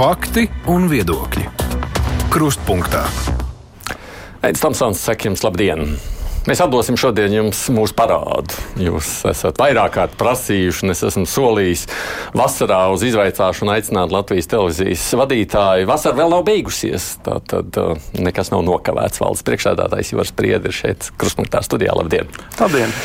Fakti un viedokļi. Krustpunktā. Aizsmeļamies, Tomsons, saka jums labdien! Mēs atdosim šodien jums mūsu parādu. Jūs esat vairāk kārt prasījuši, un es esmu solījis vasarā uz izvaicāšanu aicināt Latvijas televīzijas vadītāju. Vasara vēl nav beigusies, tā tad uh, nekas nav nokavēts. Valdes priekšsēdētājs Ivars Priedi ir šeit, Krustpunktā studijā. Labdien! Labdien!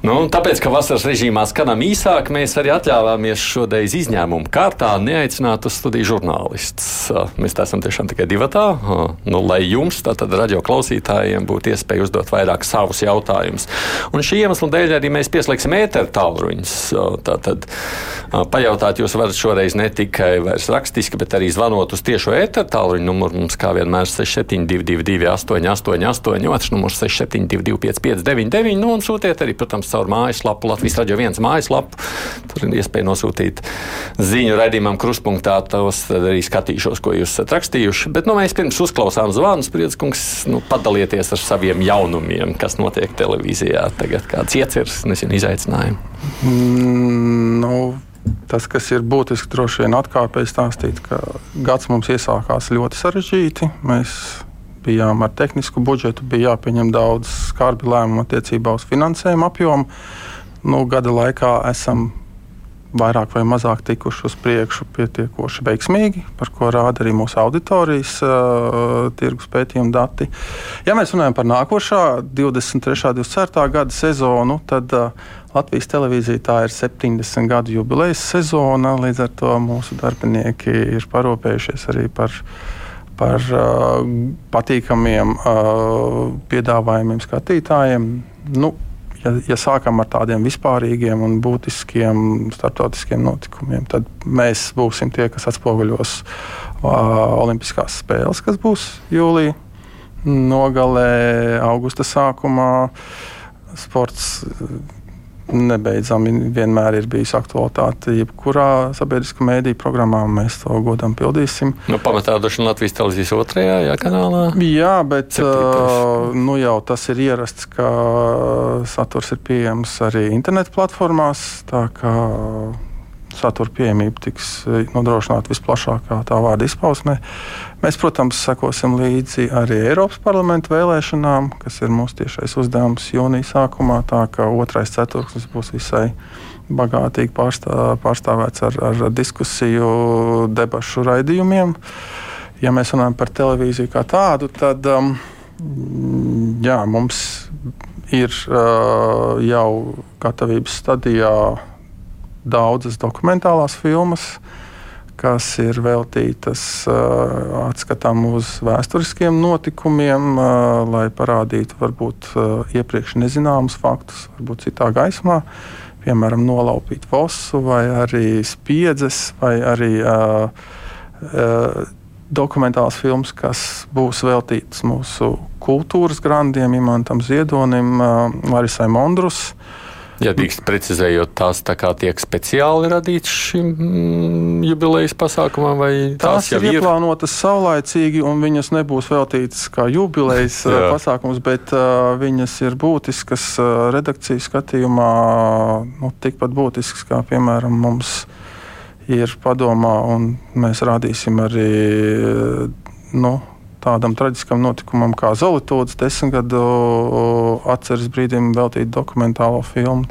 Nu, tāpēc, ka vasaras režīmā skanam īsāk, mēs arī atļāvāmies šodien izņēmumu kārtā neaicināt uz studiju žurnālistus. Uh, mēs tā esam tiešām tikai divatā, uh, nu, lai jums, tātad radio klausītājiem, būtu iespēja uzdot vairāk savu savus jautājumus. Un šī iemesla dēļ arī mēs pieslēgsim ēteru tālruņus. Tātad pajautāt jūs varat šoreiz ne tikai rakstiski, bet arī zvanot uz tiešo ēteru tālruņu numuru. Mums kā vienmēr 6722, 888, otrs numurs 672, 559, nu un sūtiet arī, protams, caur mājaslapu Latvijas radio viens mājaslapu. Tur ir iespēja nosūtīt ziņu raidījumam krustpunktā. Tos arī skatīšos, ko jūs esat rakstījuši. Bet nu, mēs pirms uzklausām zvanus, Priedzkungs, nu, padalieties ar saviem jaunumiem, kas notiek televīzijā tagad, kāds ieceres, nezinu, izaicinājumi? Mm, nu. Tas, kas ir būtiski, droši vien atkāpēji stāstīt, ka gads mums iesākās ļoti sarežģīti. Mēs bijām ar tehnisku budžetu, bija jāpieņem daudz skarbi lēmumu attiecībā uz finansējumu apjomu. Nu, gada laikā esam vairāk vai mazāk tikuši uz priekšu pietiekoši veiksmīgi, par ko rāda arī mūsu auditorijas uh, tirgus pētījuma dati. Ja mēs runājam par nākošā, 23. un 24. gada sezonu, tad uh, Latvijas televīzija tā ir 70 gadu jubilejas sezona. Līdz ar to mūsu darbinieki ir parūpējušies arī par par uh, patīkamiem uh, piedāvājumiem skatītājiem. Nu, ja, ja sākam ar tādiem vispārīgiem un būtiskiem starptautiskiem notikumiem, tad mēs būsim tie, kas atspoguļos uh, Olimpiskās spēles, kas būs jūlijā, nogalē, augusta sākumā. Sports nebeidzami vienmēr ir bijusi aktualitāte. Jebkurā sabiedriskā mēdīņa programmā mēs to godam pildīsim. Nu, pamatā droši vien Latvijas televīzijas otrajā jā, kanālā. Jā, bet uh, nu jau tas ir ierasts, ka saturs ir pieejams arī internetu platformās. Tā kā satura pieejamība tiks nodrošināta visplašākā tā vārda izpausmē. Mēs, protams, sekosim līdzi arī Eiropas parlamenta vēlēšanām, kas ir mūsu tiešais uzdevums jūnija sākumā. Tā kā otrais ceturksnis būs visai bagātīgi pārstā, pārstāvēts ar, ar diskusiju, debašu raidījumiem. Ja mēs runājam par televīziju kā tādu, tad um, jā, mums ir uh, jau gatavības stadijā daudzas dokumentālās filmas kas ir veltītas uh, atskatām uz vēsturiskiem notikumiem, uh, lai parādītu varbūt uh, iepriekš nezināmus faktus, varbūt citā gaismā. Piemēram, nolaupīt fosu, vai arī spiedzes, vai arī uh, uh, dokumentāls filmas, kas būs veltīts mūsu kultūras grandiem, Imantam Ziedonim, Marisai Mondrusam. Ja drīkst precizējot, tās tā kā tiek speciāli radītas šim mm, jubilejas pasākumam, vai tās, tās ir, ieplānotas saulaicīgi, un viņas nebūs veltītas kā jubilejas pasākums, bet uh, viņas ir būtiskas uh, redakcijas skatījumā, nu, tikpat būtiskas kā, piemēram, mums ir padomā, un mēs rādīsim arī, nu, tādam traģiskam notikumam kā Zolītūdas desmitgadu atceres brīdim veltīt dokumentālo filmu.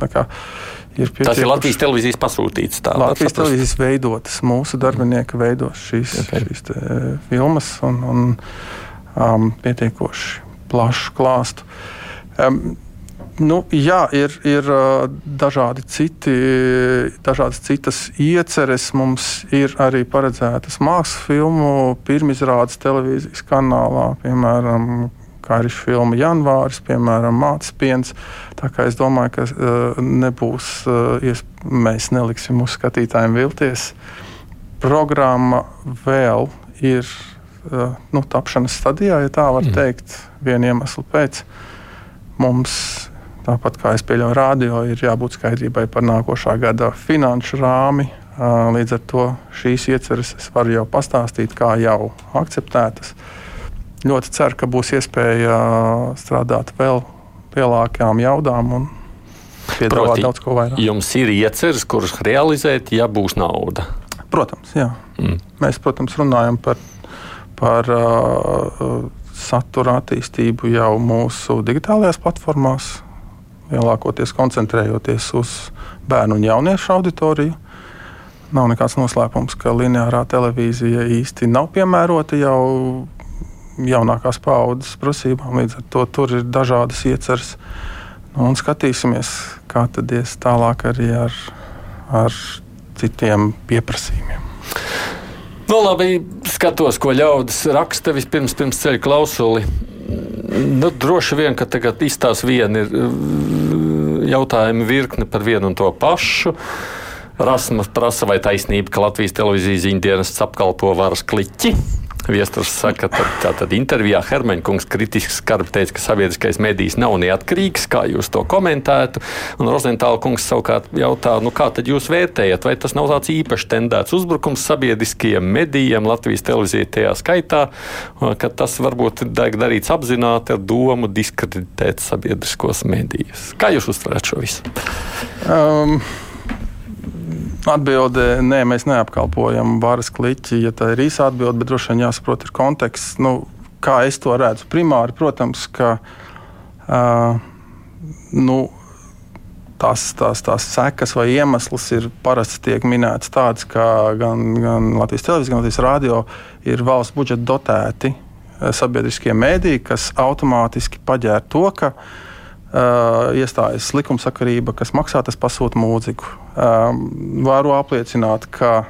Ir Tas ir Latvijas televīzijas pasūtīts. Tā, Latvijas televīzijas veidotas, mūsu darbinieki veido šīs, okay. šīs filmas un, un um, pietiekoši plašu klāstu. Um, Nu, jā, ir, ir dažādi citi, dažādas citas ieceres. Mums ir arī paredzētas mākslas filmu pirmizrādes televīzijas kanālā, piemēram, kā arī filma Janvāris, piemēram, Mācis Piens. Tā kā es domāju, ka uh, nebūs, uh, mēs neliksim uz skatītājiem vilties. Programma vēl ir uh, nu, tapšanas stadijā, ja tā var mm. teikt, viena iemesla pēc. Mums Tāpat kā es pieļauju, radio ir jābūt skaidrībai par nākošā gada finanšu rāmi. Līdz ar to šīs ieceres es varu jau pastāstīt, kā jau akceptētas. Ļoti ceru, ka būs iespēja strādāt vēl lielākām jaudām un piedāvāt daudz ko vairāk. Jums ir ieceres, kuras realizēt, ja būs nauda. Protams, jā. Mm. Mēs, protams, runājam par, par uh, satura attīstību jau mūsu digitālajās platformās, lielākoties koncentrējoties uz bērnu un jauniešu auditoriju. Nav nekāds noslēpums, ka lineārā televīzija īsti nav piemērota jau jaunākās paaudzes prasībām. Līdz ar to tur ir dažādas ieceres. Nu, un skatīsimies, kā tad ies tālāk arī ar, ar citiem pieprasījumiem. Nu, labi, skatos, ko ļaudis raksta vispirms pirms ceļa klausuli. Nu, droši vien, ka tagad izstāsta viena ir jautājumi virkne par vienu un to pašu. Rasmas prasa, vai taisnība, ka Latvijas televīzijas ziņdienas apkalpo varas kliķi. Viesturs saka, ka tātad intervijā Hermaņkungs kritiski skarbi teica, ka sabiedriskais medijs nav neatkarīgs. Kā jūs to komentētu? Un Rozentāla kungs savukārt jautā, nu kā tad jūs vērtējat, vai tas nav tāds īpaši tendēts uzbrukums sabiedriskajiem medijiem, Latvijas televīzijai tajā skaitā, ka tas varbūt tiek darīts apzināti ar domu diskreditēt sabiedriskos medijus. Kā jūs uztverat šo visu? Um. Atbilde, nē, mēs neapkalpojam varas kliķi, ja tā ir īsa atbilde, bet droši vien jāsaprot ir konteksts. Nu, kā es to redzu? Primāri, protams, ka uh, nu, tās, tās, tās sekas vai iemesls ir parasti tiek minēts tāds, ka gan, gan Latvijas televīzija, gan Latvijas radio ir valsts budžeta dotēti sabiedriskie mēdīji, kas automātiski paģēra to, ka uh, Uh, iestājas likumsakarība, kas maksā, tas pasūta mūziku. Uh, varu apliecināt, ka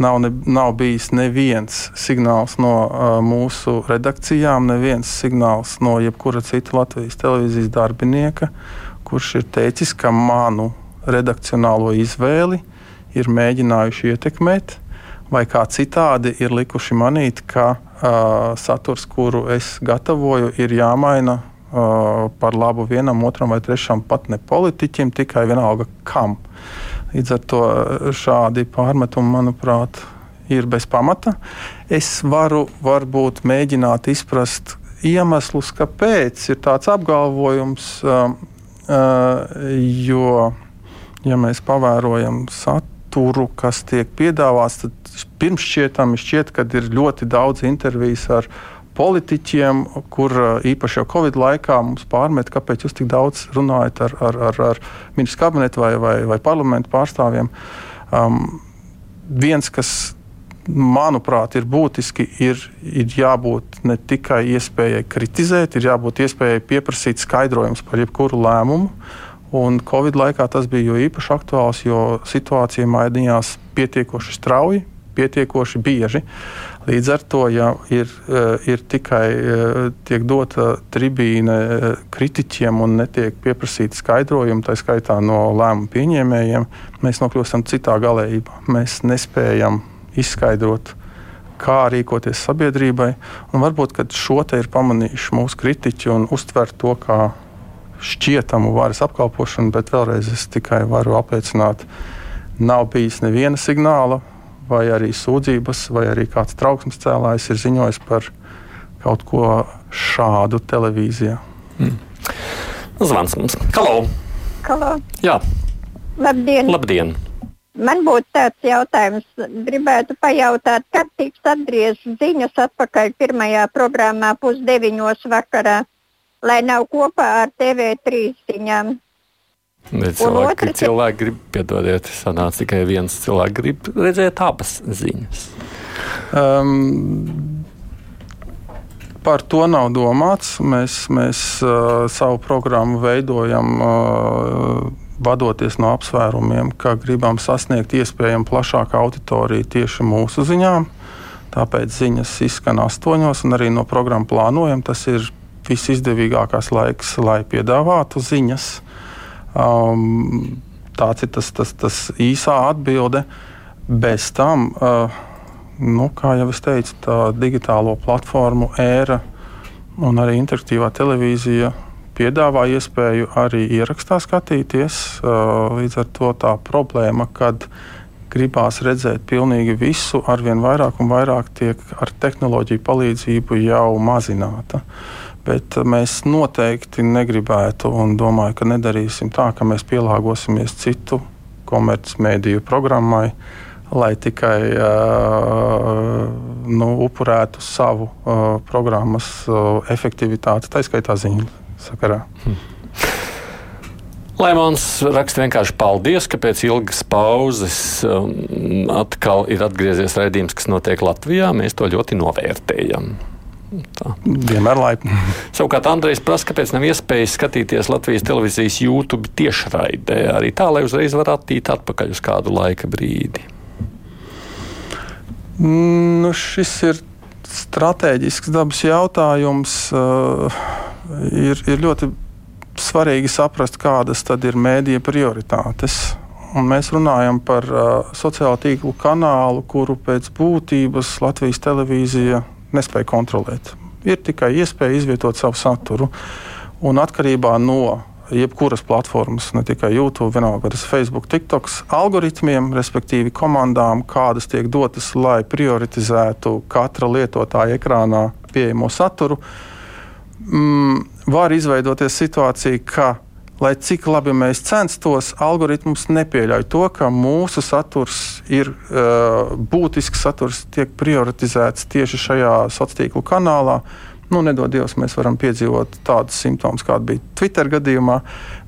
nav, ne, nav bijis neviens signāls no uh, mūsu redakcijām, neviens signāls no jebkura cita Latvijas televīzijas darbinieka, kurš ir teicis, ka manu redakcionālo izvēli ir mēģinājuši ietekmēt, vai kā citādi ir likuši manīt, ka uh, saturs, kuru es gatavoju, ir jāmaina par labu vienam, otram vai trešam, pat ne politiķim, tikai vienalga kam. Līdz ar to šādi pārmetumi, manuprāt, ir bez pamata. Es varu varbūt mēģināt izprast iemeslus, kāpēc ir tāds apgalvojums, jo, ja mēs pavērojam saturu, kas tiek piedāvāts, tad pirms šķietami šķiet, ka ir ļoti daudz intervijas ar viņu politiķiem, kur īpaši jau Covid laikā mums pārmet, kāpēc jūs tik daudz runājat ar, ar, ar, ar ministru kabinetu vai, vai, vai parlamentu pārstāvjiem. Um, viens, kas manuprāt, ir būtiski, ir, ir jābūt ne tikai iespējai kritizēt, ir jābūt iespējai pieprasīt skaidrojumus par jebkuru lēmumu. Un Covid laikā tas bija jo īpaši aktuāls, jo situācija mainījās pietiekoši strauji, pietiekoši bieži. Līdz ar to, ja ir, eh, ir tikai eh, tiek dota tribīne eh, kritiķiem un netiek pieprasīta skaidrojumi, tā skaitā no lēmumu pieņēmējiem, mēs nokļūstam citā galējībā. Mēs nespējam izskaidrot, kā rīkoties sabiedrībai. Un varbūt šo te ir pamanījuši mūsu kritiķi un uztver to kā šķietamu varas apkalpošanu, bet vēlreiz es tikai varu apliecināt, nav bijis neviena signāla vai arī sūdzības, vai arī kāds trauksmes cēlājs ir ziņojis par kaut ko šādu televīzijā. Mm. Zvans mums. Halo! Halo. Jā. Labdien! Labdien. Man būtu tāds jautājums, gribētu pajautāt, kad tiks atgrieztas ziņas atpakaļ pirmajā programmā pusdeviņos vakarā, lai nav kopā ar TV3 ziņām. Cilvēki, otrs... cilvēki grib, piedodiet, sanāca tikai viens cilvēks, grib redzēt abas ziņas. Um, Par to nav domāts. Mēs, mēs uh, savu programmu veidojam uh, vadoties no apsvērumiem, ka gribam sasniegt iespējami plašāku auditoriju tieši mūsu ziņām. Tāpēc ziņas izskan astoņos, un arī no programmas plānojam. Tas ir visizdevīgākais laiks, lai piedāvātu ziņas. Um, tāds ir tas, tas, tas īsā atbilde. Bez tam, uh, nu, kā jau es teicu, tā digitālo platformu ēra un arī interaktīvā televīzija piedāvā iespēju arī ierakstā skatīties. Uh, līdz ar to tā problēma, kad gribās redzēt pilnīgi visu, arvien vairāk un vairāk tiek ar tehnoloģiju palīdzību jau mazināta. Uh, Bet mēs noteikti negribētu un domāju, ka nedarīsim tā, ka mēs pielāgosimies citu komercmediju programmai lai tikai uh, nu, upurētu savu uh, programmas uh, efektivitāti, tā skaitā ziņu sakarā. Hmm. Laimons raksta vienkārši paldies, ka pēc ilgas pauzes um, atkal ir atgriezies raidījums, kas notiek Latvijā. Mēs to ļoti novērtējam. Tā. Vienmēr laipni. Savukārt Andrejs prasa, kāpēc nav iespējas skatīties Latvijas televīzijas YouTube tiešraidē, arī tā, lai uzreiz varētu attīt atpakaļ uz kādu laika brīdi. Nu, šis ir strateģisks dabas jautājums. Uh, ir, ir ļoti svarīgi saprast, kādas tad ir mēdīja prioritātes. Un mēs runājam par uh, sociālo tīklu kanālu, kuru pēc būtības Latvijas televīzija nespēja kontrolēt. Ir tikai iespēja izvietot savu saturu. Un atkarībā no jebkuras platformas, ne tikai YouTube, vienalga tas Facebook, TikTok algoritmiem, respektīvi komandām, kādas tiek dotas, lai prioritizētu katra lietotāja ekrānā pieejamo saturu, mm, var izveidoties situācija, ka lai cik labi mēs censtos, algoritms nepieļauj to, ka mūsu saturs ir uh, būtisks saturs, tiek prioritizēts tieši šajā sociālā tīklu kanālā. Nu, nedod Dievs, mēs varam piedzīvot tādus simptomus, kāda bija Twitter gadījumā.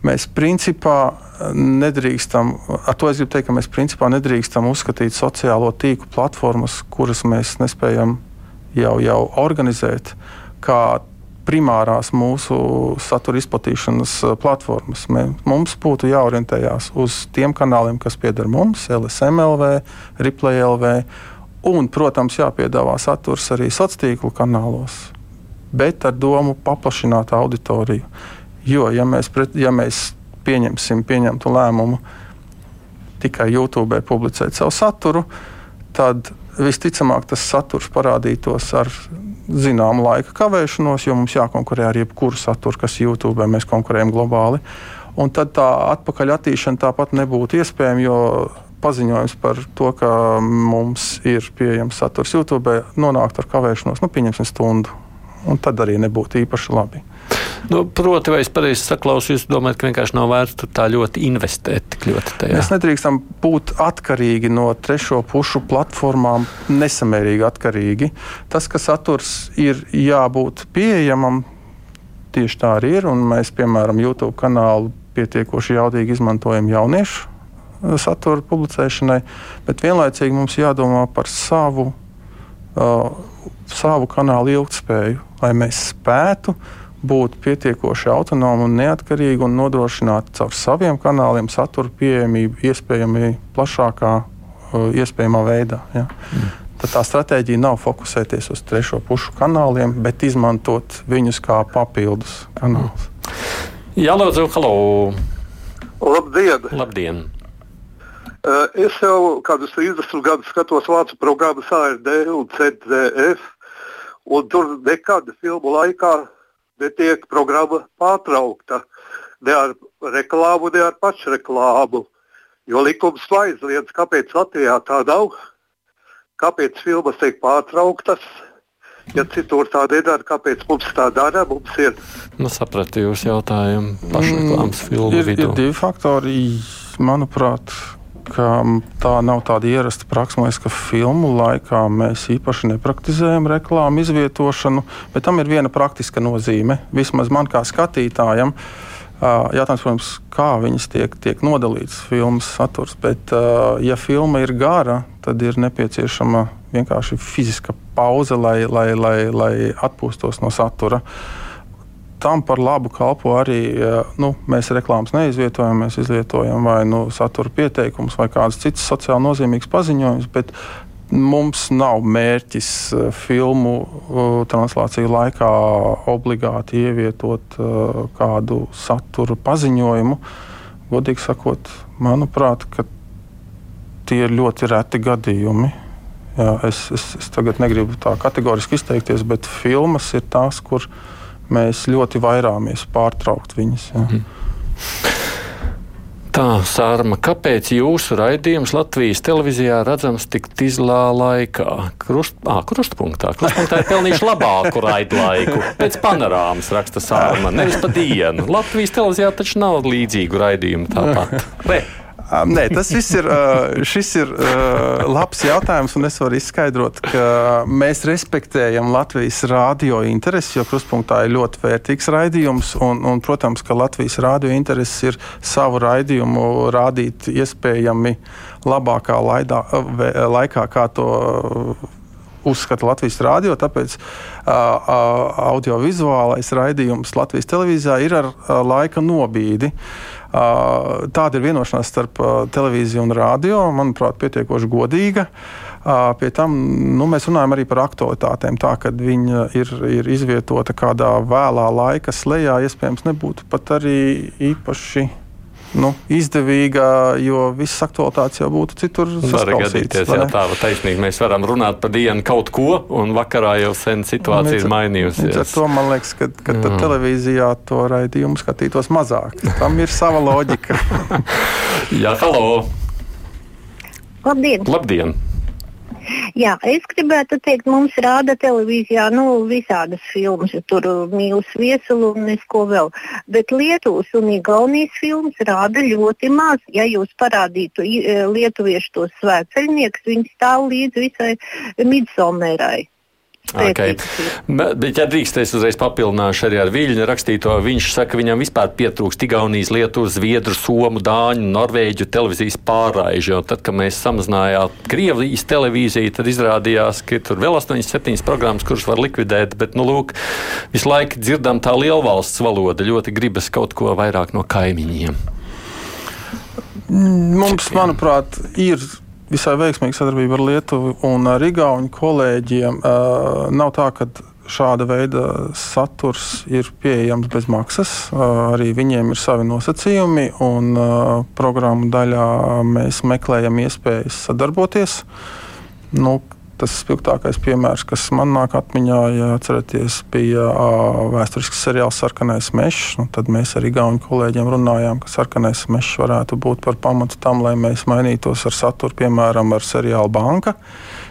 Mēs principā nedrīkstam, ar to es gribu teikt, ka mēs principā nedrīkstam uzskatīt sociālo tīklu platformas, kuras mēs nespējam jau, jau organizēt, kā primārās mūsu satura izplatīšanas eh, platformas. Mē, mums būtu jāorientējās uz tiem kanāliem, kas pieder mums, LSMLV, ReplayLV, un, protams, jāpiedāvā saturs arī sociālo tīklu kanālos, bet ar domu paplašināt auditoriju. Jo, ja mēs, pret, ja mēs pieņemsim pieņemtu lēmumu tikai YouTube publicēt savu saturu, tad visticamāk tas saturs parādītos ar zināmu laika kavēšanos, jo mums jākonkurē ar jebkuru saturu, kas YouTube, mēs konkurējam globāli. Un tad tā atpakaļ attīstīšana tāpat nebūtu iespējama, jo paziņojums par to, ka mums ir pieejams saturs YouTube, nonāktu ar kavēšanos, nu, pieņemsim stundu. Un tad arī nebūtu īpaši labi. Nu, proti, vai es pareizi saklausu, jūs domājat, ka vienkārši nav vērts tā ļoti investēt tik ļoti tajā? Mēs nedrīkstam būt atkarīgi no trešo pušu platformām, nesamērīgi atkarīgi. Tas, ka saturs ir jābūt pieejamam, tieši tā arī ir. Mēs, piemēram, YouTube kanālu pietiekoši jaudīgi izmantojam jauniešu uh, satura publicēšanai, bet vienlaicīgi mums jādomā par savu, uh, savu kanālu ilgspēju, lai mēs spētu būt pietiekoši autonomi un neatkarīgi un nodrošināt caur saviem kanāliem satura pieejamību iespējami plašākā, uh, iespējamā veidā. Ja. Mm. Tad tā stratēģija nav fokusēties uz trešo pušu kanāliem, bet izmantot viņus kā papildus kanālus. Jā, lūdzu, halo! Labdien! Labdien. Uh, es jau kādus 30 gadus skatos vācu programmas ARD un CDF, un tur nekad filmu laikā netiek programma pārtraukta ne ar reklāmu, ne ar pašreklāmu. Jo likums aizliedz. Kāpēc Latvijā tā nav? Kāpēc filmas tiek pārtrauktas? Ja citur tā nedara, kāpēc mums tā dara? Mums ir. Nu, sapratu jūsu jautājumu. Pašreklāmas mm, filmu ir, vidū. Ir divi faktori, manuprāt, ka tā nav tāda ierasta praksa. Mēs, ka filmu laikā mēs īpaši nepraktizējam reklāmu izvietošanu, bet tam ir viena praktiska nozīme. Vismaz man kā skatītājam. Jautājums, protams, kā viņas tiek, tiek nodalītas filmas saturs. Bet, ja filma ir gara, tad ir nepieciešama vienkārši fiziska pauze, lai, lai, lai, lai atpūstos no satura. Uh, tam par labu kalpo arī nu, mēs reklāmas neizvietojam, mēs izvietojam vai nu, satura pieteikumus vai kādus citus sociāli nozīmīgus paziņojumus. Mums nav mērķis filmu translāciju laikā obligāti ievietot kādu satura paziņojumu. Godīgi sakot, manuprāt, tie ir ļoti reti gadījumi. Jā, es, es, es tagad negribu tā kategoriski izteikties, bet filmas ir tās, kuras mēs ļoti vairāmies pārtraukt viņas. Ja. Mm. Tā, Sārma, kāpēc jūsu raidījums Latvijas televīzijā redzams tik izlā laikā? Krust, à, krustpunktā. Krustpunktā ir pelnījuši labāku raidlaiku. Pēc panorāmas raksta Sārma, nevis pa dienu. Latvijas televīzijā taču nav līdzīgu raidījumu tāpat. Re. Nē, tas viss ir, šis ir labs jautājums, un es varu izskaidrot, ka mēs respektējam Latvijas rādio intereses, jo kruspunktā ir ļoti vērtīgs raidījums, un, un, protams, ka Latvijas rādio intereses ir savu raidījumu rādīt iespējami labākā laidā, laikā, kā to uzskata Latvijas rādio. Tāpēc uh, audiovizuālais raidījums Latvijas televīzijā ir ar uh, laika nobīdi. Uh, Tāda ir vienošanās starp televīziju un radio, manuprāt, pietiekoši godīga. Pie tam nu, mēs runājam arī par aktualitātēm. Tā, kad viņa ir, ir izvietota kādā vēlā laika slēgā, iespējams, nebūtu pat arī īpaši nu, izdevīga, jo visas aktualitātes jau būtu citur. Var gadīties, jā, tā ir taisnība. Mēs varam runāt par dienu kaut ko, un vakarā jau sen situācija ir mainījusies. Ar to man liekas, ka, ka mm. televīzijā to raidījumu skatītos mazāk. Tam ir sava loģika. jā, halo! Labdien! Labdien. Jā, es gribētu teikt, mums rāda televīzijā nu, visādas filmas, tur mīlas viesulu un nesko vēl. Bet Lietuvas un Igaunijas filmas rāda ļoti maz. Ja jūs parādītu e, lietuviešu tos svētceļniekus, viņi stāv līdz visai midsomērai. Okay. Bet, ja drīkst, es uzreiz papildināšu arī ar Viļņu rakstīto. Viņš saka, ka viņam vispār pietrūkst Igaunijas, Lietuvas, Zviedru, Somu, Dāņu, Norvēģu televīzijas pārraižu. Tad, kad mēs samazinājām Krievijas televīziju, tad izrādījās, ka tur vēl 8-7 programmas, kuras var likvidēt. Bet, nu, lūk, visu laiku dzirdam tā lielvalsts valoda. Ļoti gribas kaut ko vairāk no kaimiņiem. Mums, manuprāt, ir visai veiksmīga sadarbība ar Lietuvu un ar Igaunu kolēģiem. Nav tā, ka šāda veida saturs ir pieejams bez maksas. Arī viņiem ir savi nosacījumi, un programmu daļā mēs meklējam iespējas sadarboties. Nu, Tas spilgtākais piemērs, kas man nāk atmiņā, ja atceraties, bija vēsturisks seriāls Sarkanais mežs. Nu, tad mēs ar Igaunu kolēģiem runājām, ka sarkanais mežs varētu būt par pamatu tam, lai mēs mainītos ar saturu, piemēram, ar seriālu Banka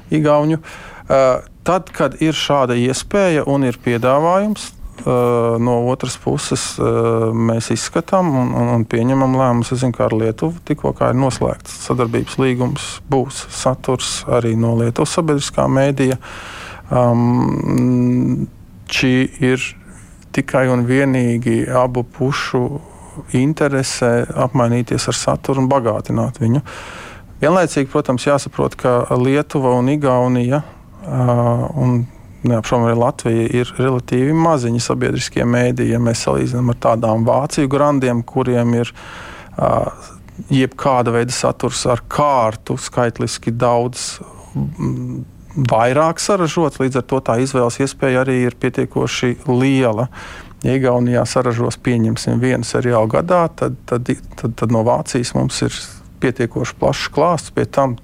Igaunu. Tad, kad ir šāda iespēja un ir piedāvājums, no otras puses uh, mēs izskatām un, un, un pieņemam lēmumus. Es zinu, ka ar Lietuvu tikko ir noslēgts sadarbības līgums, būs saturs arī no Lietuvas sabiedriskā mēdīja. Um, šī ir tikai un vienīgi abu pušu interese apmainīties ar saturu un bagātināt viņu. Vienlaicīgi, protams, jāsaprot, ka Lietuva un Igaunija uh, un neapšaubāmi arī Latvija ir relatīvi maziņi sabiedriskie mēdīji, ja mēs salīdzinām ar tādām Vāciju grandiem, kuriem ir uh, jebkāda veida saturs ar kārtu skaitliski daudz. Vairāk saražots, līdz ar to tā izvēles iespēja arī ir pietiekoši liela. Ja Igaunijā saražos pieņemsim vienu seriālu gadā, tad, tad, tad, tad no Vācijas mums ir pietiekoši plašs klāsts. Pie tam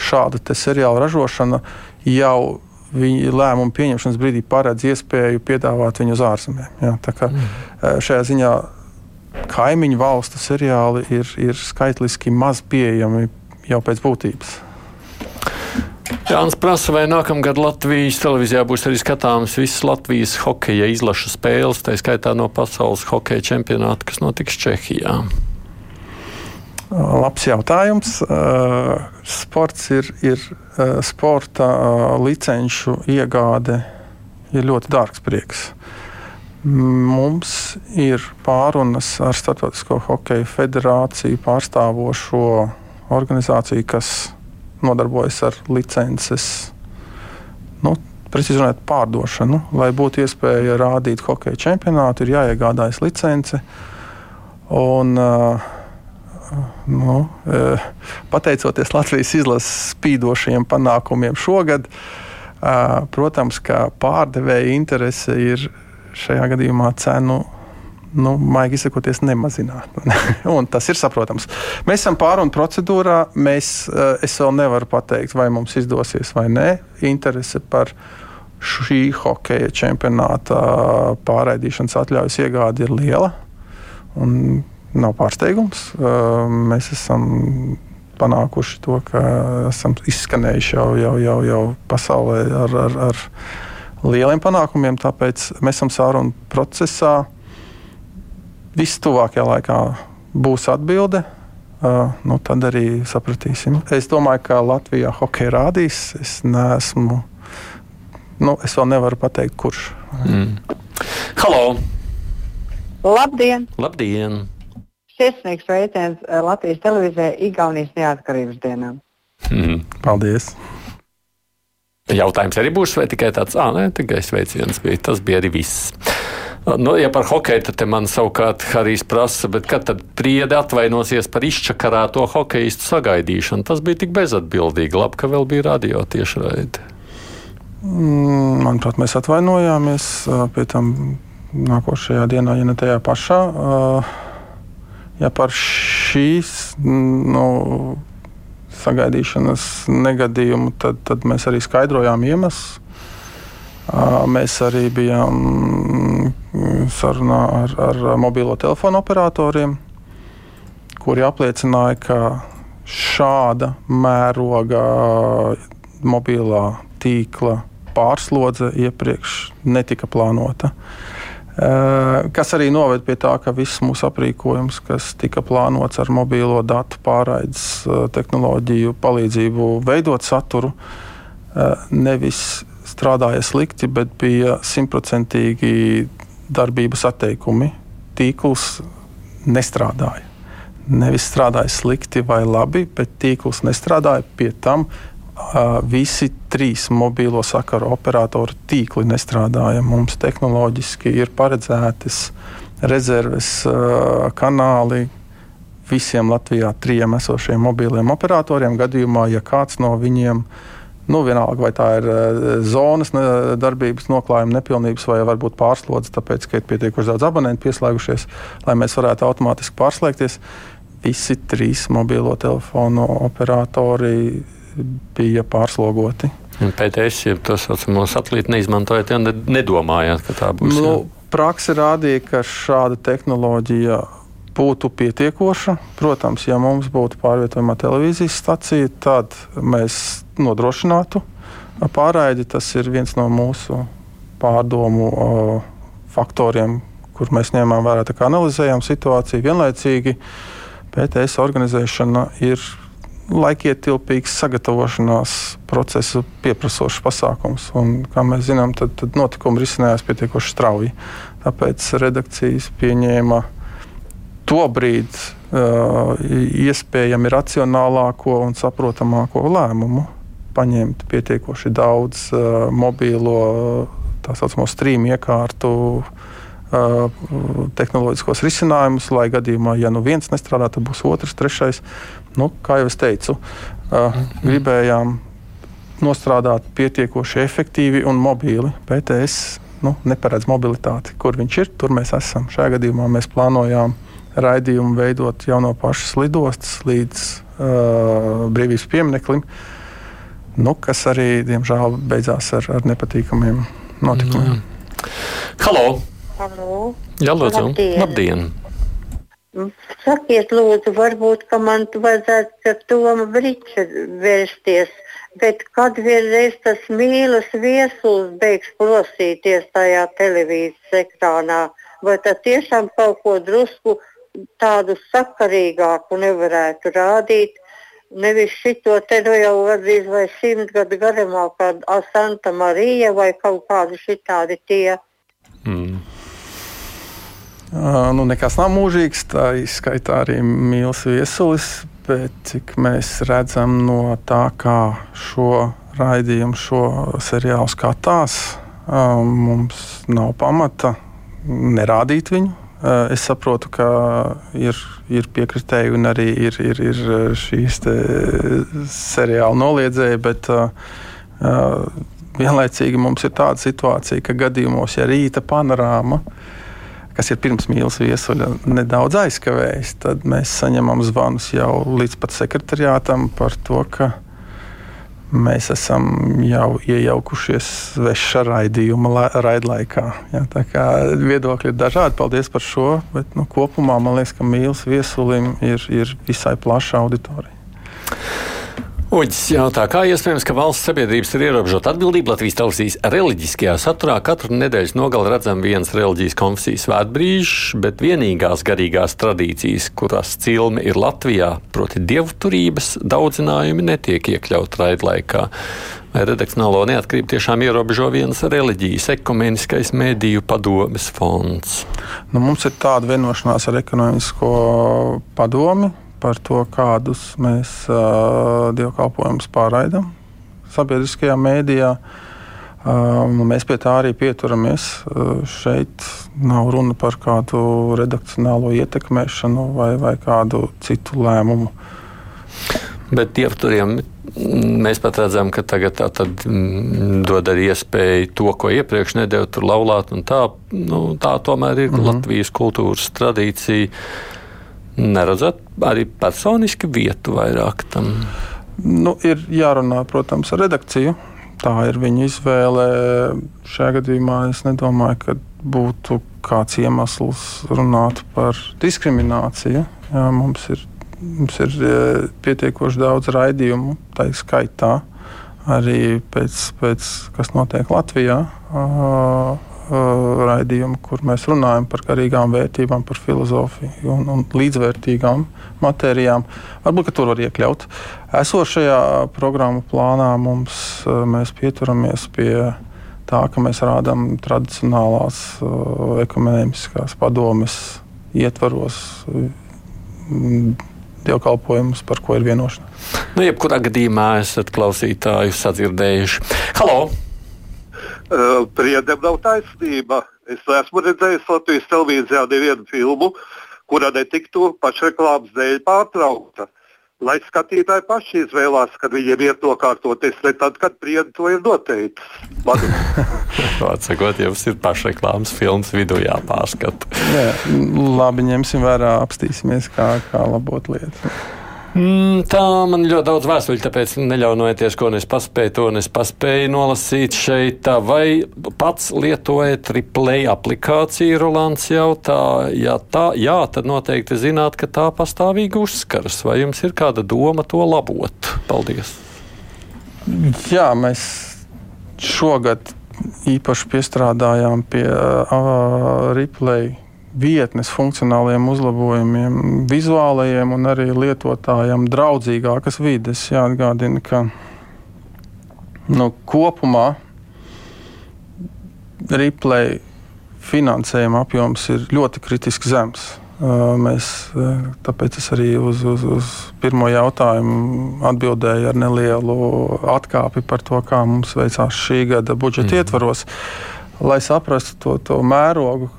šāda seriāla ražošana jau viņi lēmumu pieņemšanas brīdī paredz iespēju piedāvāt viņu uz ārzemēm. Ja, mm. Šajā ziņā kaimiņu valstu seriāli ir, ir skaitliski maz pieejami jau pēc būtības. Jānis prasa, vai nākamgad Latvijas televīzijā būs arī skatāmas visas Latvijas hokeja izlašu spēles, tā skaitā no pasaules hokeja čempionāta, kas notiks Čehijā. Labs jautājums. Sports ir, ir sporta licenču iegāde ir ļoti dārgs prieks. Mums ir pārunas ar Startautisko hokeju federāciju pārstāvošo organizāciju, kas nodarbojas ar licences, nu, precīzi runājot, pārdošanu. Lai būtu iespēja rādīt hokeja čempionātu, ir jāiegādājas licence. Un, uh, nu, e, pateicoties Latvijas izlases spīdošajiem panākumiem šogad, protams, ka pārdevēja interese ir šajā gadījumā cenu. Nu, maigi izsakoties, nemazināt. tas ir saprotams. Mēs esam pārunu procedūrā. Mēs, es vēl nevaru pateikt, vai mums izdosies vai nē. Interese par šī hokeja čempionāta pārraidīšanas atļaujas iegāde ir liela. Un nav pārsteigums. Mēs esam panākuši to, ka esam izskanējuši jau, jau, jau, jau pasaulē ar, ar, ar lieliem panākumiem. Tāpēc mēs esam sārunu procesā. Viss tuvākajā laikā būs atbilde. Uh, nu, tad arī sapratīsim. Es domāju, ka Latvijā hokeja rādīs. Es neesmu, nu, es vēl nevaru pateikt, kurš. Mm. Halo! Labdien! Labdien! Sirsnīgs sveiciens Latvijas televīzijai Igaunijas neatkarības dienā. Mm. Paldies! Jautājums arī būs, vai tikai tāds, ah, nē, tikai sveiciens bija. Tas bija arī viss. Nu, ja par hokeju, tad man savukārt Harijs prasa, kad tad priede atvainosies par izčakarēto hokeistu sagaidīšanu. Tas bija tik bezatbildīgi. Labi, ka vēl bija radio tiešraidi. Mm, manuprāt, mēs atvainojāmies pie tam nākošajā dienā, ja ne tajā pašā. Ja par šīs nu, sagaidīšanas negadījumu, tad, tad mēs arī skaidrojām iemeslus. Mēs arī bijām sarunā ar, ar mobilo telefonu operatoriem, kuri apliecināja, ka šāda mēroga mobilā tīkla pārslodze iepriekš netika plānota. Kas arī noved pie tā, ka viss mūsu aprīkojums, kas tika plānots ar mobilo datu pārraides tehnoloģiju palīdzību veidot saturu, nevis strādāja slikti, bet bija simtprocentīgi darbības atteikumi. Tīkls nestrādāja. Nevis strādāja slikti vai labi, bet tīkls nestrādāja pie tam. Visi trīs mobilo sakaru operatoru tīkli nestrādāja. Mums tehnoloģiski ir paredzētas rezerves kanāli visiem Latvijā trijiem esošiem mobiliem operatoriem. Gadījumā, ja kāds no viņiem Nu, vienalga, vai tā ir zonas darbības noklājuma nepilnības vai varbūt pārslodzes, tāpēc, ka ir pietiekuši daudz abonentu pieslēgušies, lai mēs varētu automātiski pārslēgties. Visi trīs mobilo telefonu operatori bija pārslogoti. PTS, ja tas saucamo satelītu neizmantojat, ja nedomājāt, ka tā būs. Nu, praksa rādīja, ka šāda tehnoloģija būtu pietiekoša. Protams, ja mums būtu pārvietojama televīzijas stacija, tad mēs nodrošinātu pārraidi. Tas ir viens no mūsu pārdomu faktoriem, kur mēs ņēmām vērā, analizējām situāciju. Vienlaicīgi PTS organizēšana ir laikietilpīgs sagatavošanās procesu pieprasošs pasākums. Un, kā mēs zinām, tad, tad notikumi risinājās pietiekoši strauji. Tāpēc redakcijas pieņēma to brīdi uh, iespējami racionālāko un saprotamāko lēmumu paņemt pietiekoši daudz uh, mobīlo tā saucamo streamu iekārtu. Tehnoloģiskos risinājumus, lai gadījumā, ja nu viens nestrādā, tad būs otrs, trešais. Nu, kā jau es teicu, uh, gribējām nostrādāt pietiekoši efektīvi un mobīli. PTS nu, neparedz mobilitāti. Kur viņš ir, tur mēs esam. Šajā gadījumā mēs plānojām raidījumu veidot jau no pašas lidostas līdz uh, brīvības piemineklim. Nu, kas arī, diemžēl, beidzās ar, ar nepatīkamiem notikumiem. Mm. Halo! Halo. Jā, lūdzu! Labdien! Labdien. Sakiet, lūdzu, varbūt man vajadzētu pie Toma Brīča vērsties, bet kad vienreiz tas mīlas viesulis beigs plosīties tajā televīzijas ekrānā, vai tad tiešām kaut ko drusku tādu sakarīgāku nevarētu rādīt, Nevis šito te nu jau gandrīz vai simt gadu garumā, kā Santa Marija vai kaut kādi šitādi tie. Mm. Uh, nu, nekas nav mūžīgs, tā izskaitā arī mīls viesulis, bet cik mēs redzam no tā, kā šo raidījumu, šo seriālu skatās, uh, mums nav pamata nerādīt viņu. Eh, es saprotu, ka ir, ir piekritēji un arī ir, ir, ir šīs seriāla noliedzēji, bet vienlaicīgi mums ir tāda situācija, ka gadījumos, ja rīta panorāma, kas ir pirms mīlas viesuļa, nedaudz aizkavējas, tad mēs saņemam zvanus jau līdz pat sekretariātam par to, ka mēs esam jau iejaukušies sveša raidījuma raidlaikā. Ja, tā kā viedokļi ir dažādi, paldies par šo, bet nu, kopumā man liekas, ka mīlas viesulim ir, ir visai plaša auditorija. Uģis jautā, kā iespējams, ka valsts sabiedrības ir ierobežota atbildība Latvijas televīzijas reliģiskajā saturā. Katru nedēļas nogali redzam viens reliģijas konfesijas svētbrīžs, bet vienīgās garīgās tradīcijas, kurās cilme ir Latvijā, proti dievturības daudzinājumi netiek iekļaut raidlaikā. Vai redakcionālo neatkarību tiešām ierobežo vienas reliģijas, ekumeniskais mediju padomes fonds? Nu, mums ir tāda vienošanās ar ekonomisko padomi par to, kādus mēs uh, dievkalpojumus pārraidām sabiedriskajā mēdījā. Uh, mēs pie tā arī pieturamies. Uh, šeit nav runa par kādu redakcionālo ietekmēšanu vai, vai kādu citu lēmumu. Bet dievturiem mēs pat redzam, ka tagad tā tad, mm, dod arī iespēju to, ko iepriekš nedēļa tur laulāt. Tā, nu, tā tomēr ir mm -hmm. Latvijas kultūras tradīcija neredzat arī personiski vietu vairāk tam? Nu, ir jārunā, protams, ar redakciju. Tā ir viņa izvēle. Šajā gadījumā es nedomāju, ka būtu kāds iemesls runāt par diskrimināciju. Jā, mums ir, mums ir e, pietiekoši daudz raidījumu, tā skaitā arī pēc, pēc kas notiek Latvijā. Raidījumu, kur mēs runājam par garīgām vērtībām, par filozofiju un, un līdzvērtīgām matērijām. Varbūt tur var iekļaut. Esošajā programmu plānā mums mēs pieturamies pie tā, ka mēs rādām tradicionālās uh, ekumeniskās padomes ietvaros dievkalpojumus, par ko ir vienošanās. Nu, jebkurā gadījumā esat klausītāju sadzirdējuši. Halo! Uh, priedēm nav taisnība. Es esmu redzējis Latvijas televīzijā nevienu filmu, kura netiktu pašreklāmas dēļ pārtraukta. Lai skatītāji paši izvēlās, kad viņiem ir nokārtoties, ne tad, kad priedi to ir noteicis. Vārds sakot, jums ir pašreklāmas filmas vidū jāpārskata. Jā, labi, ņemsim vērā, apstīsimies, kā, kā labot lietas. Mm, tā man ļoti daudz vēstuļu, tāpēc neļaunojieties, ko es paspēju, to es paspēju nolasīt šeit. Vai pats lietojat replay aplikāciju, Rolands jautā? Ja tā, jā, tad noteikti zināt, ka tā pastāvīgi uzskaras. Vai jums ir kāda doma to labot? Paldies! Jā, mēs šogad īpaši piestrādājām pie uh, replay vietnes funkcionāliem uzlabojumiem, vizuālajiem un arī lietotājiem draudzīgākas vides. Jāatgādina, ka nu, kopumā replay finansējuma apjoms ir ļoti kritiski zems. Mēs, tāpēc es arī uz, uz, uz pirmo jautājumu atbildēju ar nelielu atkāpi par to, kā mums veicās šī gada budžeta mm. ietvaros. Lai saprastu to, to mērogu,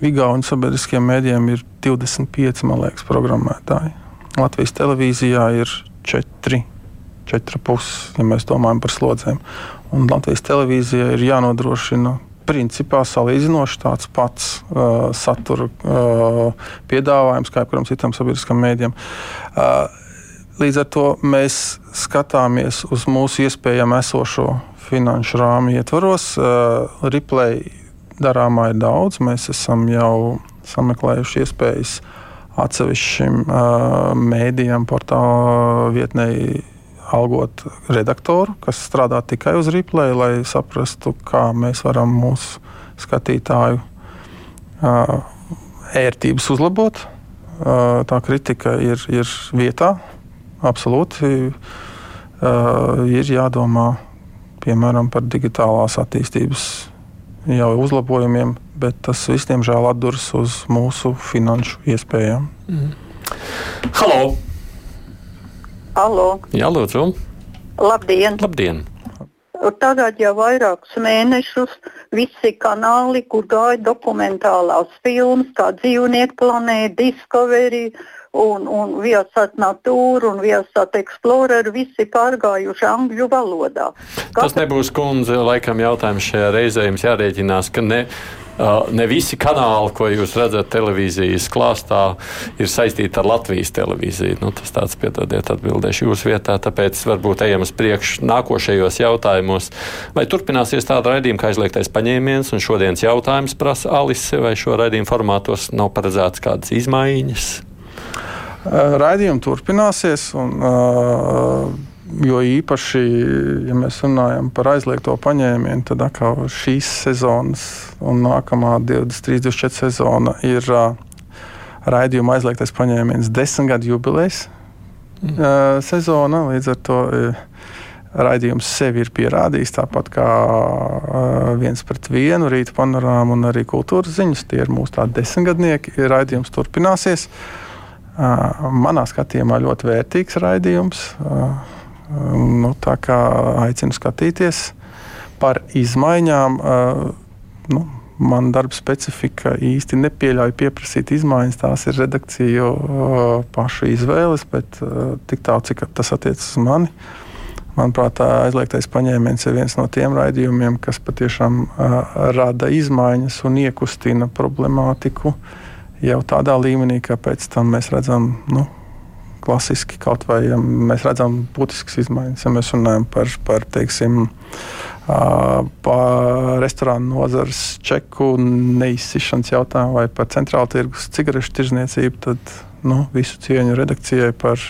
Igaunijas sabiedriskiem mēdījiem ir 25 liekas, programmētāji. Latvijas televīzijā ir 4, 4,5, ja mēs domājam par slodzēm. Un Latvijas televīzijai ir jānodrošina principā salīdzinoši tāds pats uh, satura uh, piedāvājums kā jebkuram citam sabiedriskam mēdījam. Uh, līdz ar to mēs skatāmies uz mūsu iespējami esošo finanšu rāmu ietvaros. Uh, replay darāmā ir daudz. Mēs esam jau sameklējuši iespējas atsevišķim uh, mēdījam, portāla vietnei algot redaktoru, kas strādā tikai uz replay, lai saprastu, kā mēs varam mūsu skatītāju uh, ērtības uzlabot. Uh, tā kritika ir, ir vietā, absolūti. Uh, ir jādomā piemēram, par digitālās attīstības jau uzlabojumiem, bet tas viss, diemžēl, atduras uz mūsu finanšu iespējām. Mm. Halo! Halo. Jā, lūdzu! Labdien! Labdien. Tagad jau vairākus mēnešus visi kanāli, kur gāja dokumentālās filmas, kā dzīvnieku planēta, Discovery, uh, un, un Viasat Natūra un Viasat Explorer visi pārgājuši angļu valodā. Katra... Tas nebūs kundze, laikam jautājums šajā reizē jums jārēķinās, ka ne. Uh, ne visi kanāli, ko jūs redzat televīzijas klāstā, ir saistīti ar Latvijas televīziju. Nu, tas tāds, piedodiet, atbildēšu jūsu vietā, tāpēc varbūt ejam uz priekšu nākošajos jautājumos. Vai turpināsies tāda raidījuma, kā aizliegtais paņēmiens, un šodienas jautājums prasa Alise, vai šo raidījumu formātos nav paredzēts kādas izmaiņas? Raidījumi turpināsies. Un, uh, jo īpaši, ja mēs runājam par aizliegto paņēmienu, tad atkal šīs sezonas un nākamā 23, 24 sezona ir uh, raidījuma aizliegtais paņēmiens desmit gadu jubilejas mm. uh, sezona. Līdz ar to uh, raidījums sevi ir pierādījis tāpat kā uh, viens pret vienu, rīta panorāma un arī kultūras ziņas. Tie ir mūsu tādi desmitgadnieki. Raidījums turpināsies. Uh, manā skatījumā ļoti vērtīgs raidījums. Uh, Nu, tā kā aicinu skatīties par izmaiņām. Nu, man darba specifika īsti nepieļauj pieprasīt izmaiņas. Tās ir redakciju pašu izvēles, bet tik tālu, cik tas attiecas uz mani. Manuprāt, aizliegtais paņēmiens ir viens no tiem raidījumiem, kas patiešām rada izmaiņas un iekustina problemātiku jau tādā līmenī, ka pēc tam mēs redzam, nu, klasiski kaut vai ja mēs redzam būtiskas izmaiņas. Ja mēs runājam par, par teiksim, par restorānu nozares čeku neizsišanas jautājumu vai par centrālu tirgus cigarešu tirzniecību, tad nu, visu cieņu redakcijai par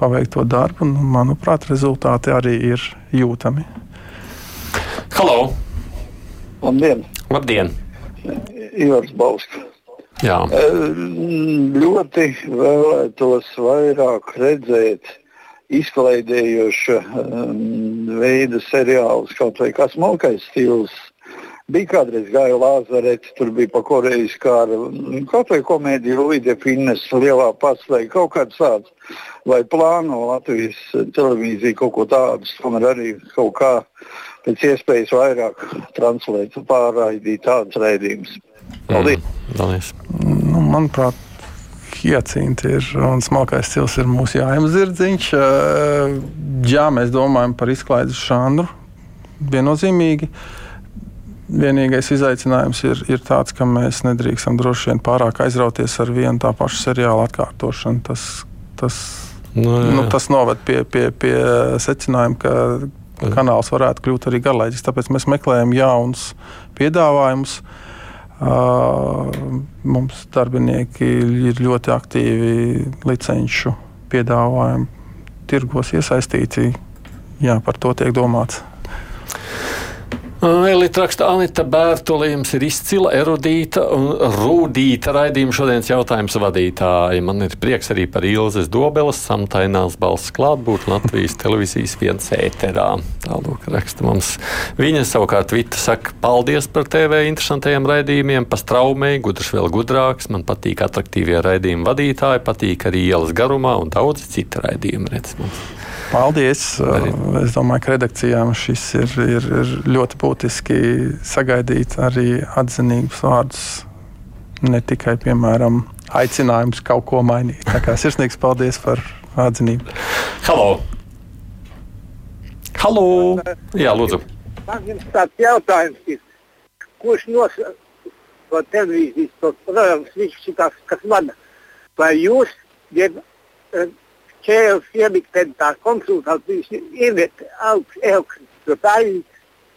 paveikto darbu. Un, manuprāt, rezultāti arī ir jūtami. Halo! Labdien! Labdien. Ivars Bausks. Jā. Ļoti vēlētos vairāk redzēt izklaidējoša um, veida seriālus, kaut vai kā smalkais stils. Bija kādreiz gāja Lāzarets, tur bija pa Korejas kāra, kaut vai komēdija Luīda Finnes, lielā paslēga, kaut kāds tāds. Vai plāno Latvijas televīzija kaut ko tādu, tomēr arī kaut kā pēc iespējas vairāk translēt, pārraidīt tādus raidījumus. Paldies! Mm. Nu, manuprāt, Hiecinta ir un smalkais stils ir mūsu jājams zirdziņš. Jā, mēs domājam par izklaides žanru viennozīmīgi. Vienīgais izaicinājums ir, ir tāds, ka mēs nedrīkstam droši vien pārāk aizrauties ar vienu tā pašu seriālu atkārtošanu. Tas, tas, nu, jā, jā. Nu, tas noved pie, pie, pie secinājuma, ka kanāls varētu kļūt arī garlaicīgs. Tāpēc mēs meklējam jaunus piedāvājumus. Uh, Mums darbinieki ir ļoti aktīvi licenču piedāvājumu tirgos iesaistīti. Jā, par to tiek domāts. Elīte raksta, Anita Bērtolījums ir izcila, erudīta un rūdīta raidījuma šodienas jautājums vadītāja. Man ir prieks arī par Ilzes Dobeles samtainās balss klātbūt Latvijas televīzijas viens ēterā. Tālūk raksta mums. Viņa savukārt Vita saka, paldies par TV interesantajiem raidījumiem, pa straumei, gudrs vēl gudrāks. Man patīk atraktīvie raidījuma vadītāji, patīk arī ielas garumā un daudzi citi raidījumi. Redz, mums. Paldies! Arī. Es domāju, ka redakcijām šis ir, ir, ir ļoti būtiski sagaidīt arī atzinīgus vārdus. Ne tikai, piemēram, aicinājums kaut ko mainīt. Tā kā sirsnīgs paldies par atzinību. Halo! Halo! Jā, lūdzu! Man ir tāds jautājums, kurš nosaka to televīzijas programmas, viņš ir tas, kas vada. Vai jūs, jeb ieliktentā konsultācijas ieviet augsts elks, jo tā ir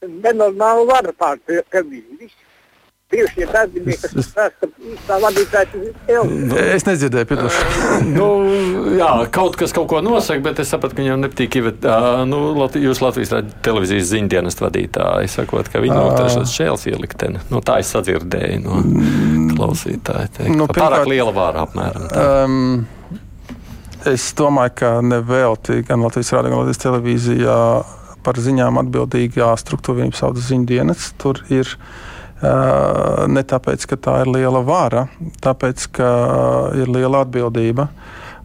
nenormāla vara pār televīziju. Bijušie darbinieki, kas prasa īstā vadītāja Es nedzirdēju, piedošanu. nu, jā, kaut kas kaut ko nosaka, bet es sapratu, ka viņam nepatīk, ja nu, jūs Latvijas televīzijas ziņdienas vadītāji sakot, ka viņi notrešas šēls ielikteni. Nu, tā es sadzirdēju no klausītāja. Teikt, nu, pārāk liela vāra apmēram. Tā. Um, Es domāju, ka nevelti gan Latvijas Rādio, gan Latvijas televīzijā par ziņām atbildīgā struktūra vienības saudas ziņu dienas. Tur ir uh, ne tāpēc, ka tā ir liela vara, tāpēc, ka ir liela atbildība.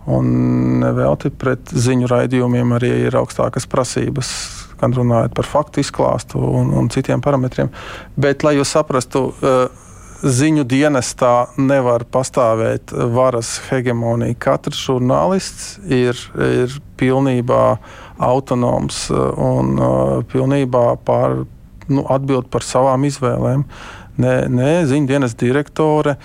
Un nevelti pret ziņu raidījumiem arī ir augstākas prasības, gan runājot par faktu izklāstu un, un citiem parametriem. Bet, lai jūs saprastu, uh, ziņu dienestā nevar pastāvēt varas hegemonija. Katrs žurnālists ir, ir pilnībā autonoms un uh, pilnībā pār, nu, atbild par savām izvēlēm. Ne, ne ziņu dienas direktore,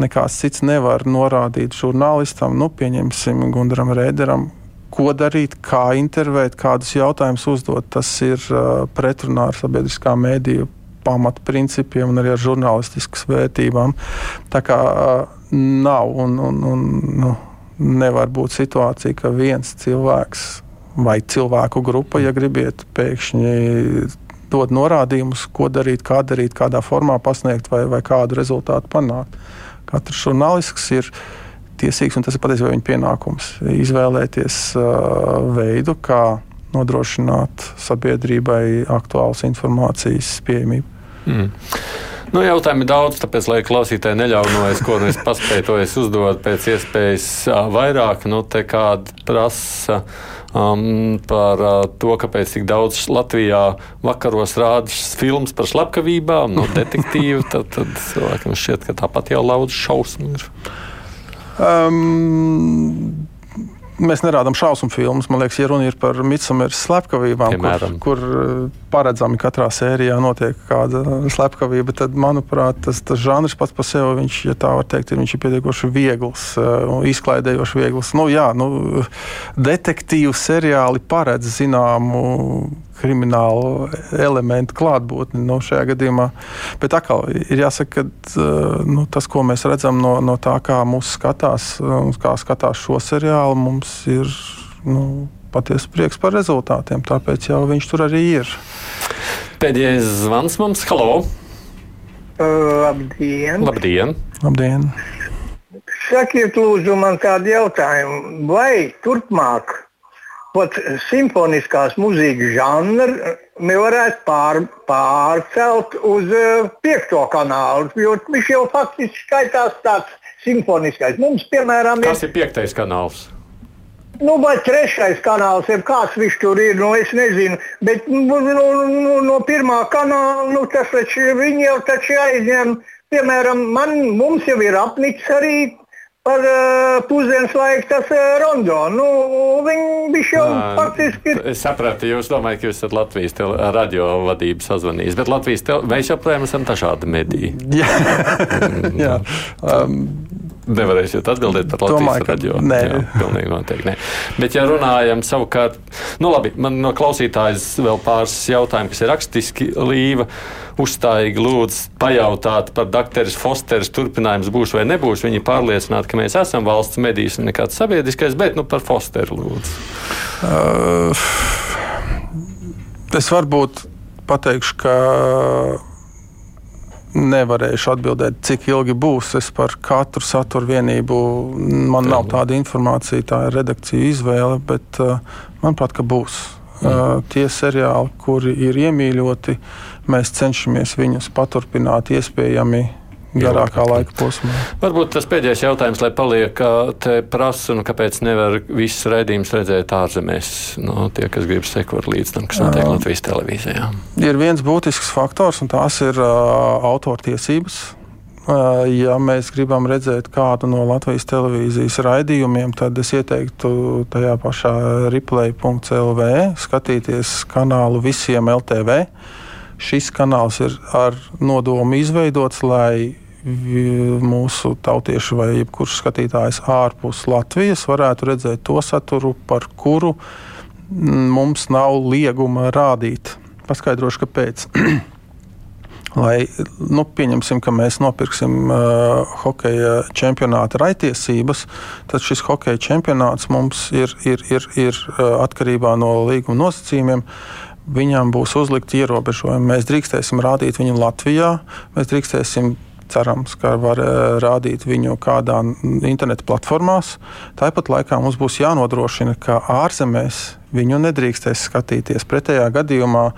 nekāds cits nevar norādīt žurnālistam, nu, pieņemsim Gundaram Rēderam, ko darīt, kā intervēt, kādus jautājumus uzdot. Tas ir uh, pretrunā ar sabiedriskā mēdīju pamatprincipiem un arī ar žurnālistiskas vērtībām. Tā kā nav un, un, un nu, nevar būt situācija, ka viens cilvēks vai cilvēku grupa, ja gribiet, pēkšņi dod norādījumus, ko darīt, kā darīt, kādā formā pasniegt vai, vai kādu rezultātu panākt. Katrs žurnālists ir tiesīgs, un tas ir patiesībā viņa pienākums, izvēlēties uh, veidu, kā nodrošināt sabiedrībai aktuālas informācijas pieejamību. Mm. Nu, jautājumi daudz, tāpēc, lai klausītāji neļaunojas, ko nu es paspēju to es uzdot pēc iespējas vairāk, nu, te kāda prasa um, par uh, to, kāpēc tik daudz Latvijā vakaros rādas filmas par slepkavībām, no nu, detektīvu, tad, tad cilvēkam šķiet, ka tāpat jau laudz šausmu ir. Um, mēs nerādām šausmu filmas. Man liekas, ja runa ir par Midsomeras slepkavībām, Piemēram. kur, kur eh, paredzami katrā sērijā notiek kāda slepkavība, tad, manuprāt, tas, tas žanrs pats par sevi, viņš, ja tā var teikt, ir, ir pietiekoši viegls eh, izklaidējoši viegls. Nu, jā, nu, detektīvu seriāli paredz zināmu kriminālu elementu klātbūtni no nu, šajā gadījumā. Bet atkal ir jāsaka, ka nu, tas, ko mēs redzam no, no tā, kā mūsu skatās, kā skatās šo seriālu, mums ir nu, patiesi prieks par rezultātiem. Tāpēc jau viņš tur arī ir. Pēdējais zvans mums, halo! Uh, labdien! Labdien! labdien. Sakiet, lūdzu, man tādu jautājumu. Vai turpmāk pat simfoniskās mūzikas žanru nevarētu pār, pārcelt uz uh, piekto kanālu, jo viņš jau faktiski skaitās tāds simfoniskais. Mums, piemēram, ir. Kas ir piektais kanāls? Nu, vai trešais kanāls, ir kāds viņš tur ir, nu, es nezinu. Bet nu, nu, nu, no pirmā kanāla nu, tas taču viņi jau taču aizņem. Piemēram, man, mums jau ir apnicis arī par uh, pusdienas laiku tas uh, rondo. Nu, viņi jau faktiski ir. Es sapratu, jūs domājat, ka jūs esat Latvijas radio vadības sazvanījis, bet Latvijas mēs joprojām esam dažādi mediji. Jā. Jā. Um, Nevarēsiet atbildēt par Latvijas radio. Nē, Jā, pilnīgi noteikti. Nē. Bet, ja runājam savukārt, nu labi, man no klausītājas vēl pāris jautājumu, kas ir rakstiski līva. Uzstājīgi lūdzu pajautāt par doktoras Fosteras turpinājums būs vai nebūs. Viņi pārliecināti, ka mēs esam valsts medijs un nekāds sabiedriskais, bet nu par Fosteru lūdzu. Uh, es varbūt pateikšu, ka nevarēšu atbildēt, cik ilgi būs. Es par katru satura vienību man nav tāda informācija, tā ir redakcija izvēle, bet uh, manuprāt, ka būs. Uh, tie seriāli, kuri ir iemīļoti, mēs cenšamies viņus paturpināt iespējami garākā laika posmā. Varbūt tas pēdējais jautājums, lai paliek, te prasa, nu, kāpēc nevar visus raidījumus redzēt ārzemēs, no tie, kas grib sekot līdz tam, kas notiek Latvijas televīzijā. Ir viens būtisks faktors, un tās ir uh, autortiesības. Uh, ja mēs gribam redzēt kādu no Latvijas televīzijas raidījumiem, tad es ieteiktu tajā pašā replay.lv skatīties kanālu visiem LTV. Šis kanāls ir ar nodomu izveidots, lai mūsu tautieši vai jebkurš skatītājs ārpus Latvijas varētu redzēt to saturu, par kuru mums nav lieguma rādīt. Paskaidrošu, kāpēc. Lai, nu, pieņemsim, ka mēs nopirksim uh, hokeja čempionāta raitiesības, tad šis hokeja čempionāts mums ir, ir, ir, ir uh, atkarībā no līguma nosacījumiem. Viņam būs uzlikti ierobežojumi. Mēs drīkstēsim rādīt viņu Latvijā, mēs drīkstēsim cerams, ka var eh, rādīt viņu kādā interneta platformās. Tāpat laikā mums būs jānodrošina, ka ārzemēs viņu nedrīkstēs skatīties. Pretējā gadījumā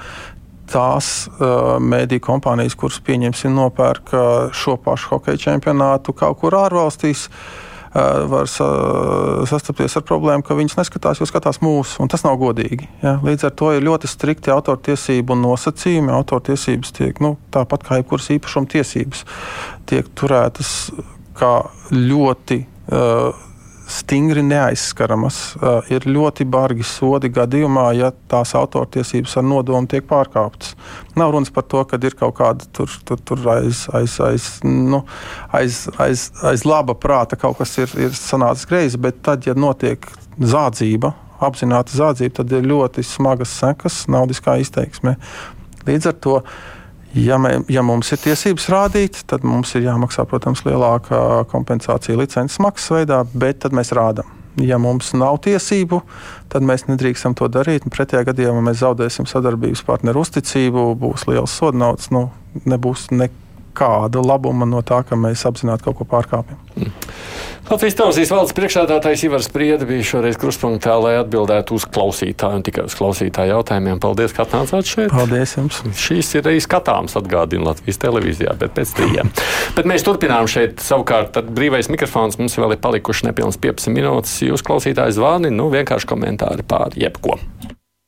tās uh, mēdīju kompānijas, kuras pieņemsim, nopērk šo pašu hokeja čempionātu kaut kur ārvalstīs. Uh, var sastapties ar problēmu, ka viņas neskatās, jo skatās mūsu, un tas nav godīgi. Ja? Līdz ar to ir ļoti strikti autortiesību nosacījumi. Autortiesības tiek nu, tāpat kā jebkuras īpašuma tiesības, tiek turētas kā ļoti. Uh, stingri neaizskaramas. Uh, ir ļoti bargi sodi gadījumā, ja tās autortiesības ar nodomu tiek pārkāptas. Nav runas par to, ka ir kaut kāda tur, tur, tur aiz, aiz, aiz, nu, aiz, aiz, aiz laba prāta kaut kas ir, ir sanācis greizi, bet tad, ja notiek zādzība, apzināta zādzība, tad ir ļoti smagas sekas naudiskā izteiksmē. Līdz ar to Ja, mē, ja mums ir tiesības rādīt, tad mums ir jāmaksā, protams, lielāka kompensācija licences maksas veidā, bet tad mēs rādām. Ja mums nav tiesību, tad mēs nedrīkstam to darīt. Pretējā gadījumā mēs zaudēsim sadarbības partneru uzticību, būs liels sodnauts, nu, nebūs nekāda labuma no tā, ka mēs apzināti kaut ko pārkāpjam. Mm. Latvijas televīzijas valdes priekšsēdētājs Ivars Prieda bija šoreiz krustpunktā, lai atbildētu uz klausītāju un tikai uz klausītāju jautājumiem. Paldies, ka atnācāt šeit. Paldies jums. Šīs ir arī skatāms, atgādina Latvijas televīzijā, bet pēc trījiem. bet mēs turpinām šeit savukārt brīvais mikrofons. Mums vēl ir palikuši nepilns 15 minūtes. Jūs klausītājs zvani, nu vienkārši komentāri pār jebko.